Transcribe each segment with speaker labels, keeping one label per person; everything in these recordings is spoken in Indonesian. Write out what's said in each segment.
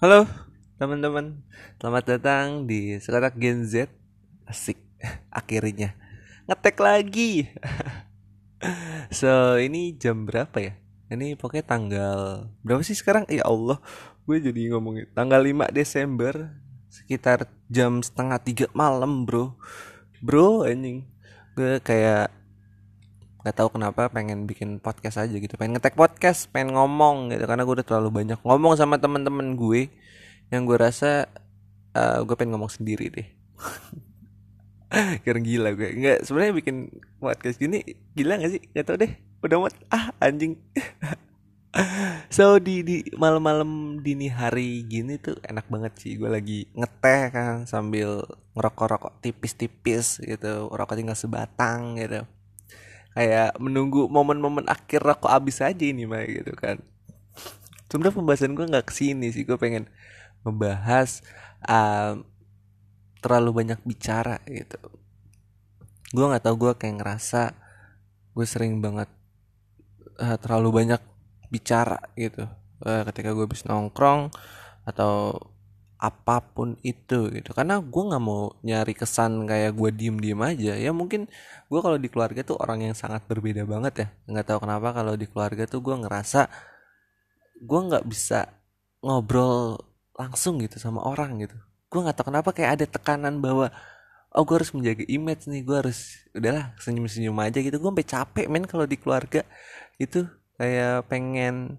Speaker 1: Halo teman-teman, selamat datang di Sekotak Gen Z. Asik, akhirnya. Ngetek lagi. So, ini jam berapa ya? Ini pokoknya tanggal Berapa sih sekarang? Ya Allah, gue jadi ngomongin Tanggal 5 Desember Sekitar jam setengah tiga malam bro. Bro anjing. Gue kayak nggak tahu kenapa pengen bikin podcast aja gitu. Pengen ngetek podcast pengen ngomong gitu. Karena gue udah terlalu banyak ngomong sama temen-temen gue yang gue rasa uh, gue pengen ngomong sendiri deh. Karena gila gue nggak sebenarnya bikin podcast gini gila gak sih? Nggak tau deh. Udah mat ah anjing. So di di malam-malam dini hari gini tuh enak banget sih. Gue lagi ngeteh kan sambil ngerokok-rokok tipis-tipis gitu. Rokok tinggal sebatang gitu kayak menunggu momen-momen akhir rokok habis aja ini mah gitu kan. Sebenarnya pembahasan gue nggak ke sini sih gue pengen membahas um, terlalu banyak bicara gitu. Gue nggak tahu gue kayak ngerasa gue sering banget uh, terlalu banyak bicara gitu. Uh, ketika gue habis nongkrong atau apa pun itu gitu. Karena gue nggak mau nyari kesan kayak gue diem diem aja. Ya mungkin gue kalau di keluarga tuh orang yang sangat berbeda banget ya. Nggak tahu kenapa kalau di keluarga tuh gue ngerasa gue nggak bisa ngobrol langsung gitu sama orang gitu. Gue nggak tahu kenapa kayak ada tekanan bahwa oh gue harus menjaga image nih gue harus udahlah senyum senyum aja gitu. Gue sampai capek men kalau di keluarga. Itu kayak pengen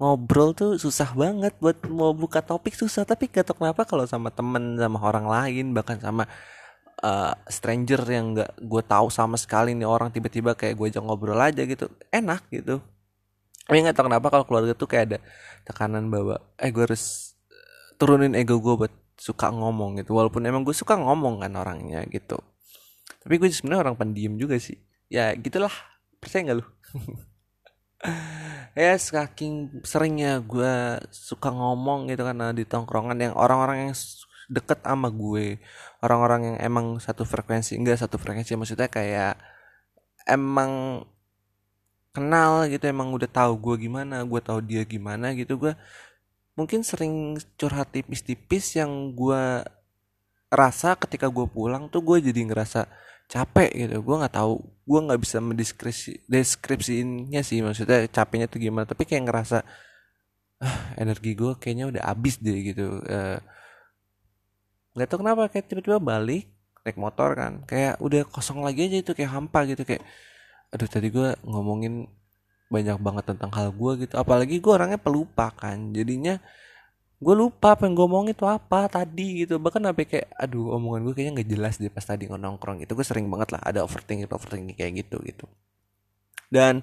Speaker 1: ngobrol tuh susah banget buat mau buka topik susah. Tapi gak tau kenapa kalau sama temen sama orang lain bahkan sama uh, stranger yang nggak gue tahu sama sekali nih orang tiba-tiba kayak gue ajak ngobrol aja gitu enak gitu. Tapi nggak tau kenapa kalau keluarga tuh kayak ada tekanan bahwa eh gue harus turunin ego gue buat suka ngomong gitu. Walaupun emang gue suka ngomong kan orangnya gitu. Tapi gue sebenarnya orang pendiam juga sih. Ya gitulah. Percaya nggak lu ya saking seringnya gue suka ngomong gitu karena di tongkrongan yang orang-orang yang deket sama gue orang-orang yang emang satu frekuensi enggak satu frekuensi maksudnya kayak emang kenal gitu emang udah tahu gue gimana gue tahu dia gimana gitu gue mungkin sering curhat tipis-tipis yang gue rasa ketika gue pulang tuh gue jadi ngerasa capek gitu. Gue nggak tahu gue nggak bisa mendeskripsi deskripsiinnya sih maksudnya capeknya tuh gimana. Tapi kayak ngerasa ah, energi gue kayaknya udah habis deh gitu. Uh, nggak tahu kenapa kayak tiba-tiba balik naik motor kan. Kayak udah kosong lagi aja itu kayak hampa gitu kayak aduh tadi gue ngomongin banyak banget tentang hal gue gitu. Apalagi gue orangnya pelupa kan. Jadinya gue lupa apa yang gue ngomong itu apa tadi gitu. Bahkan sampai kayak aduh omongan gue kayaknya nggak jelas deh pas tadi nongkrong itu gue sering banget lah ada overthinking overthinking kayak gitu gitu. Dan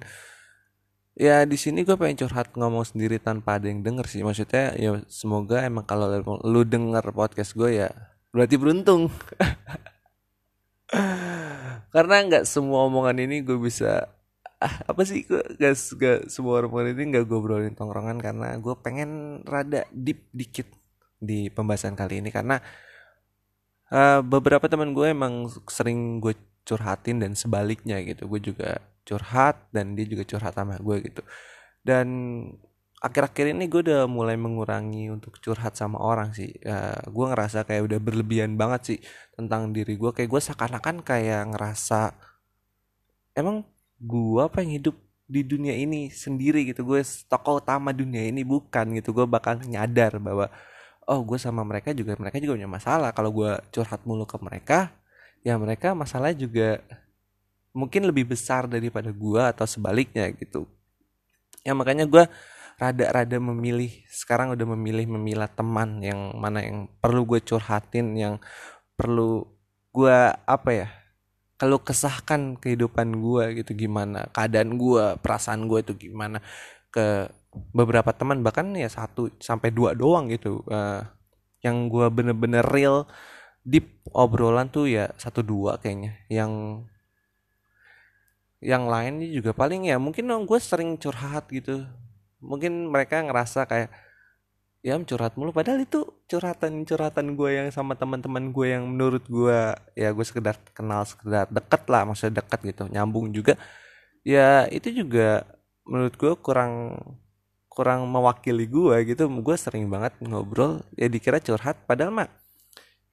Speaker 1: ya di sini gue pengen curhat ngomong sendiri tanpa ada yang denger sih. Maksudnya ya semoga emang kalau lu denger podcast gue ya berarti beruntung. Karena nggak semua omongan ini gue bisa apa sih gue gak, gak semua orang ini gak gue brolin tongkrongan karena gue pengen rada deep dikit di pembahasan kali ini. Karena uh, beberapa teman gue emang sering gue curhatin dan sebaliknya gitu. Gue juga curhat dan dia juga curhat sama gue gitu. Dan akhir-akhir ini gue udah mulai mengurangi untuk curhat sama orang sih. Uh, gue ngerasa kayak udah berlebihan banget sih tentang diri gue kayak gue seakan-akan kayak ngerasa emang gue pengen hidup di dunia ini sendiri gitu. Gue tokoh utama dunia ini bukan gitu. Gue bakal nyadar bahwa oh gue sama mereka juga mereka juga punya masalah. Kalau gue curhat mulu ke mereka ya mereka masalah juga mungkin lebih besar daripada gue atau sebaliknya gitu. Ya makanya gue rada-rada memilih sekarang udah memilih memilah teman yang mana yang perlu gue curhatin yang perlu gue apa ya kalau kesahkan kehidupan gue gitu gimana keadaan gue perasaan gue itu gimana ke beberapa teman bahkan ya satu sampai dua doang gitu uh, yang gue bener-bener real deep obrolan tuh ya satu dua kayaknya. Yang yang lain juga paling ya mungkin gue sering curhat gitu. Mungkin mereka ngerasa kayak ya curhat mulu. Padahal itu curhatan curhatan gue yang sama teman-teman gue yang menurut gue ya gue sekedar kenal sekedar deket lah maksudnya deket gitu nyambung juga. Ya itu juga menurut gue kurang kurang mewakili gue gitu. Gue sering banget ngobrol ya dikira curhat. Padahal mah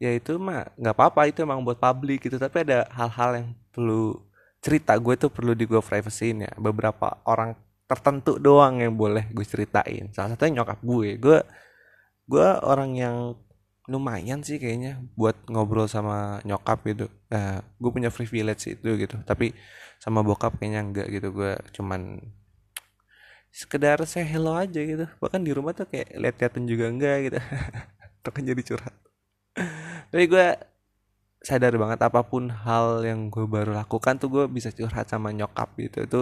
Speaker 1: ya itu mah nggak apa-apa itu emang buat publik gitu. Tapi ada hal-hal yang perlu cerita gue tuh perlu di gue privacy ya. Beberapa orang tertentu doang yang boleh gue ceritain. Salah satunya nyokap gue. Gue gue orang yang lumayan sih kayaknya buat ngobrol sama nyokap gitu. Nah gue punya privilege itu gitu. Tapi sama bokap kayaknya enggak gitu. Gue cuman sekedar saya hello aja gitu. Bahkan di rumah tuh kayak lihat-lihatan juga enggak gitu. Itu kan jadi curhat. Tapi gue sadar banget apa pun hal yang gue baru lakukan tuh gue bisa curhat sama nyokap gitu. Itu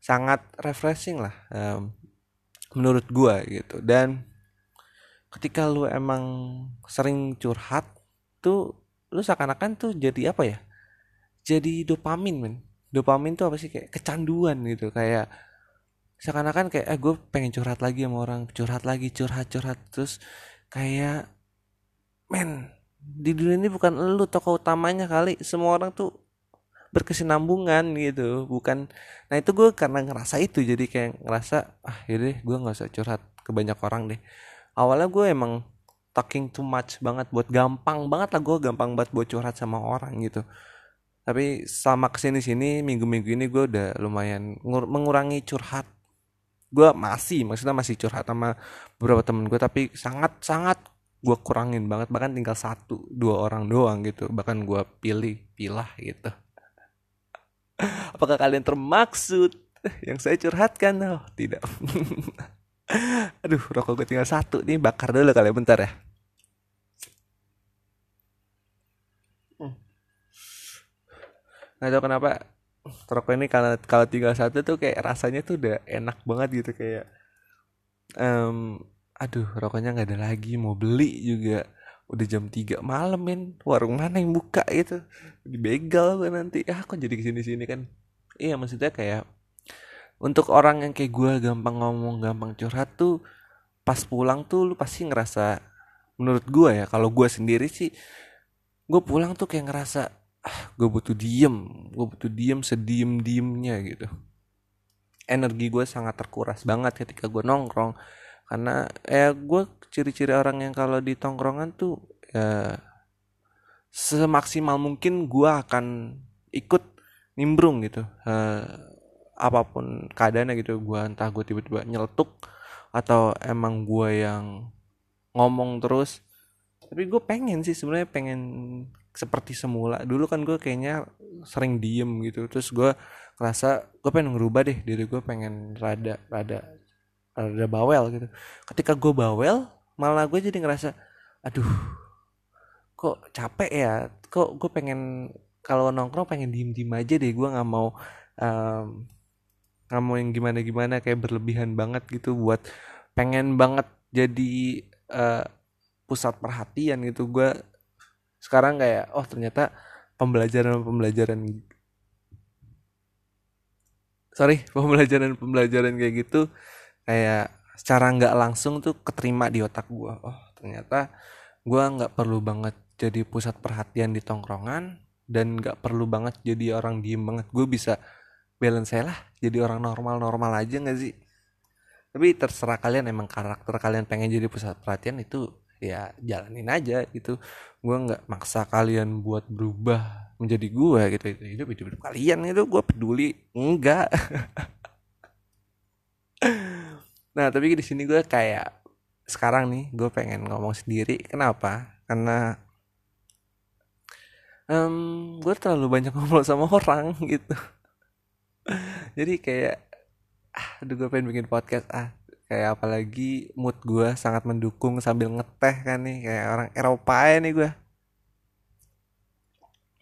Speaker 1: sangat refreshing lah um, menurut gue gitu. Dan ketika lu emang sering curhat tuh lu seakan-akan tuh jadi apa ya? Jadi dopamin men. Dopamin tuh apa sih? Kayak kecanduan gitu kayak seakan-akan kayak eh gue pengen curhat lagi sama orang curhat lagi curhat curhat. Terus kayak men di dunia ini bukan lu tokoh utamanya kali. Semua orang tuh berkesinambungan gitu bukan. Nah itu gue karena ngerasa itu jadi kayak ngerasa ah yaudah gue nggak usah curhat ke banyak orang deh. Awalnya gue emang talking too much banget buat gampang banget lah gue gampang banget buat curhat sama orang gitu. Tapi sama ke sini sini minggu minggu ini gue udah lumayan mengurangi curhat. Gue masih maksudnya masih curhat sama beberapa temen gue tapi sangat sangat gue kurangin banget. Bahkan tinggal satu dua orang doang gitu bahkan gue pilih pilah gitu apakah kalian termaksud? Yang saya curhatkan? Oh tidak. Aduh, rokok gue tinggal satu nih, bakar dulu kali ya, bentar ya. Gak tau kenapa rokok ini kalau kalau tinggal satu tuh kayak rasanya tuh udah enak banget gitu kayak um, aduh rokoknya nggak ada lagi mau beli juga udah jam 3 malam men. Warung mana yang buka gitu? Dibegal gue nanti. Ah kok jadi ke sini sini kan? Iya maksudnya kayak untuk orang yang kayak gue gampang ngomong gampang curhat tuh pas pulang tuh lu pasti ngerasa menurut gue ya kalau gue sendiri sih gue pulang tuh kayak ngerasa ah, gue butuh diem gue butuh diem sediem diemnya gitu. Energi gue sangat terkuras banget ketika gue nongkrong karena ya gue ciri-ciri orang yang kalau di tongkrongan tuh ya semaksimal mungkin gue akan ikut nimbrung gitu. Uh, apa pun keadaannya gitu gue entah gue tiba-tiba nyeletuk atau emang gue yang ngomong terus. Tapi gue pengen sih sebenarnya pengen seperti semula. Dulu kan gue kayaknya sering diem gitu. Terus gue ngerasa gue pengen ngerubah deh diri gue pengen rada rada rada bawel gitu. Ketika gue bawel malah gue jadi ngerasa aduh kok capek ya? Kok gue pengen kalau nongkrong pengen diem diem aja deh gue nggak mau um, nggak mau yang gimana gimana kayak berlebihan banget gitu buat pengen banget jadi uh, pusat perhatian gitu. Gue sekarang kayak oh ternyata pembelajaran pembelajaran sorry pembelajaran pembelajaran kayak gitu kayak secara nggak langsung tuh keterima di otak gue oh ternyata gue nggak perlu banget jadi pusat perhatian di tongkrongan dan nggak perlu banget jadi orang diem banget. Gue bisa balance lah jadi orang normal normal aja nggak sih? Tapi terserah kalian emang karakter kalian pengen jadi pusat perhatian itu ya jalanin aja gitu. Gue nggak maksa kalian buat berubah menjadi gue gitu. Itu hidup hidup, hidup kalian itu gue peduli. Enggak nah tapi di sini gue kayak sekarang nih gue pengen ngomong sendiri. Kenapa? Karena um, gue terlalu banyak ngobrol sama orang gitu. Jadi kayak ah, aduh gue pengen bikin podcast ah. Kayak apalagi mood gue sangat mendukung sambil ngeteh kan nih kayak orang Eropa ya nih gue.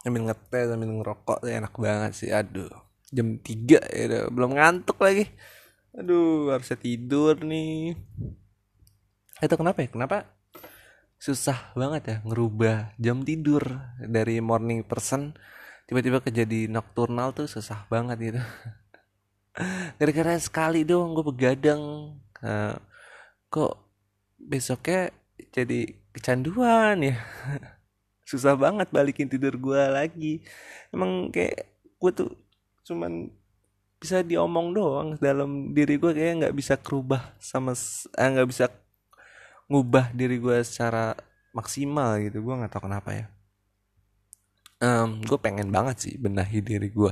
Speaker 1: Sambil ngeteh sambil ngerokok enak banget sih. Aduh jam 3 ya belum ngantuk lagi aduh harusnya tidur nih. Itu kenapa ya? Kenapa susah banget ya ngerubah jam tidur dari morning person tiba-tiba kejadi nocturnal tuh susah banget gitu. Gara-gara sekali dong gue begadang. Uh, kok besoknya jadi kecanduan ya? Susah banget balikin tidur gue lagi. Emang kayak gue tuh cuman bisa diomong doang dalam diri gue kayak nggak bisa kerubah sama eh, nggak bisa ngubah diri gue secara maksimal gitu. Gue nggak tahu kenapa ya. Um, gue pengen banget sih benahi diri gue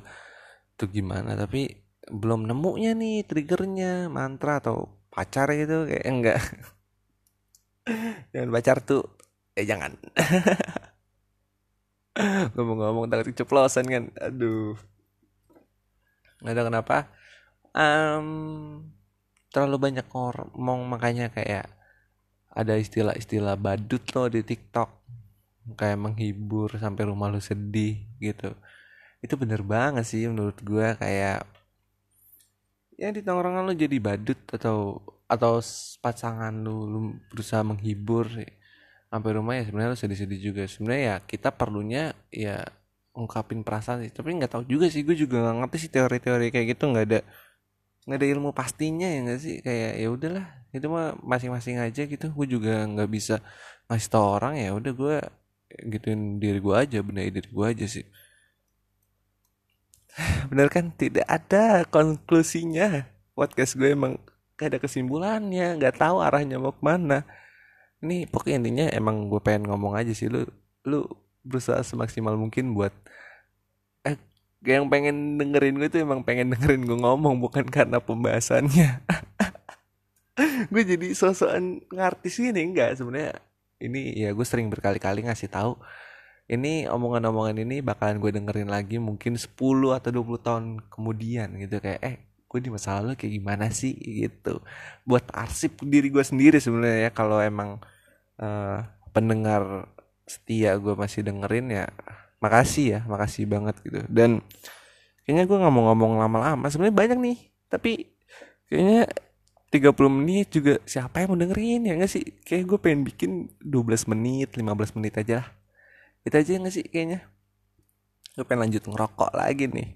Speaker 1: tuh gimana tapi belum nemunya nih triggernya mantra atau pacar gitu kayak enggak jangan pacar tuh eh jangan. Ngomong-ngomong takut keceplosan kan aduh nggak tahu kenapa. Um, terlalu banyak ngomong makanya kayak ada istilah-istilah badut loh di TikTok. Kayak menghibur sampai rumah lu sedih gitu. Itu bener banget sih menurut gue kayak ya di tongkrongan lu jadi badut atau atau pasangan lu, lu berusaha menghibur sampai rumah ya sebenarnya lu sedih-sedih juga. Sebenarnya ya kita perlunya ya ungkapin perasaan sih. Tapi nggak tahu juga sih gue juga nggak ngerti sih teori-teori kayak gitu. Nggak ada nggak ada ilmu pastinya ya nggak sih? Kayak ya udahlah itu mah masing-masing aja gitu. Gue juga nggak bisa ngasih tau orang ya udah gue gituin diri gue aja benahi diri gue aja sih. Bener kan? Tidak ada konklusinya. Podcast gue emang gak ada kesimpulannya nggak tahu arahnya mau ke mana. Ini pokoknya intinya emang gue pengen ngomong aja sih. Lu lu berusaha semaksimal mungkin buat eh yang pengen dengerin gue tuh emang pengen dengerin gue ngomong bukan karena pembahasannya. Gue jadi sosokan ngartis ini enggak. Sebenarnya ini ya gue sering berkali-kali ngasih tahu ini omongan-omongan ini bakalan gue dengerin lagi mungkin 10 atau 20 tahun kemudian gitu. Kayak eh gue di masa lalu kayak gimana sih? Gitu. Buat arsip diri gue sendiri sebenarnya ya kalau emang uh, pendengar setia gue masih dengerin ya makasih ya makasih banget gitu. Dan kayaknya gue nggak mau ngomong lama-lama sebenarnya banyak nih tapi kayaknya 30 menit juga siapa yang mau dengerin ya nggak sih? Kayak gue pengen bikin 12 menit 15 menit aja lah. Itu aja nggak sih kayaknya? Gue pengen lanjut ngerokok lagi nih.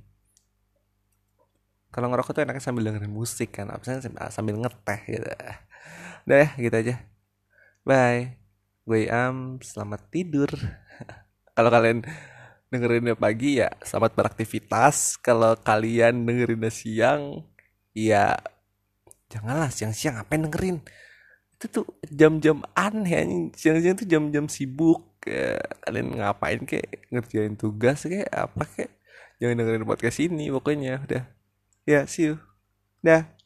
Speaker 1: Kalau ngerokok tuh enaknya sambil dengerin musik kan apa sambil ngeteh gitu. Udah ya gitu aja. Bye gue am selamat tidur. Kalau kalian dengerinnya pagi ya selamat beraktivitas. Kalau kalian dengerinnya siang ya janganlah siang-siang ngapain dengerin? Itu tuh jam-jam aneh siang-siang tuh jam-jam sibuk ya, kalian ngapain kayak ngerjain tugas kayak apa kayak jangan dengerin podcast ini pokoknya. Udah. Ya see you. Dah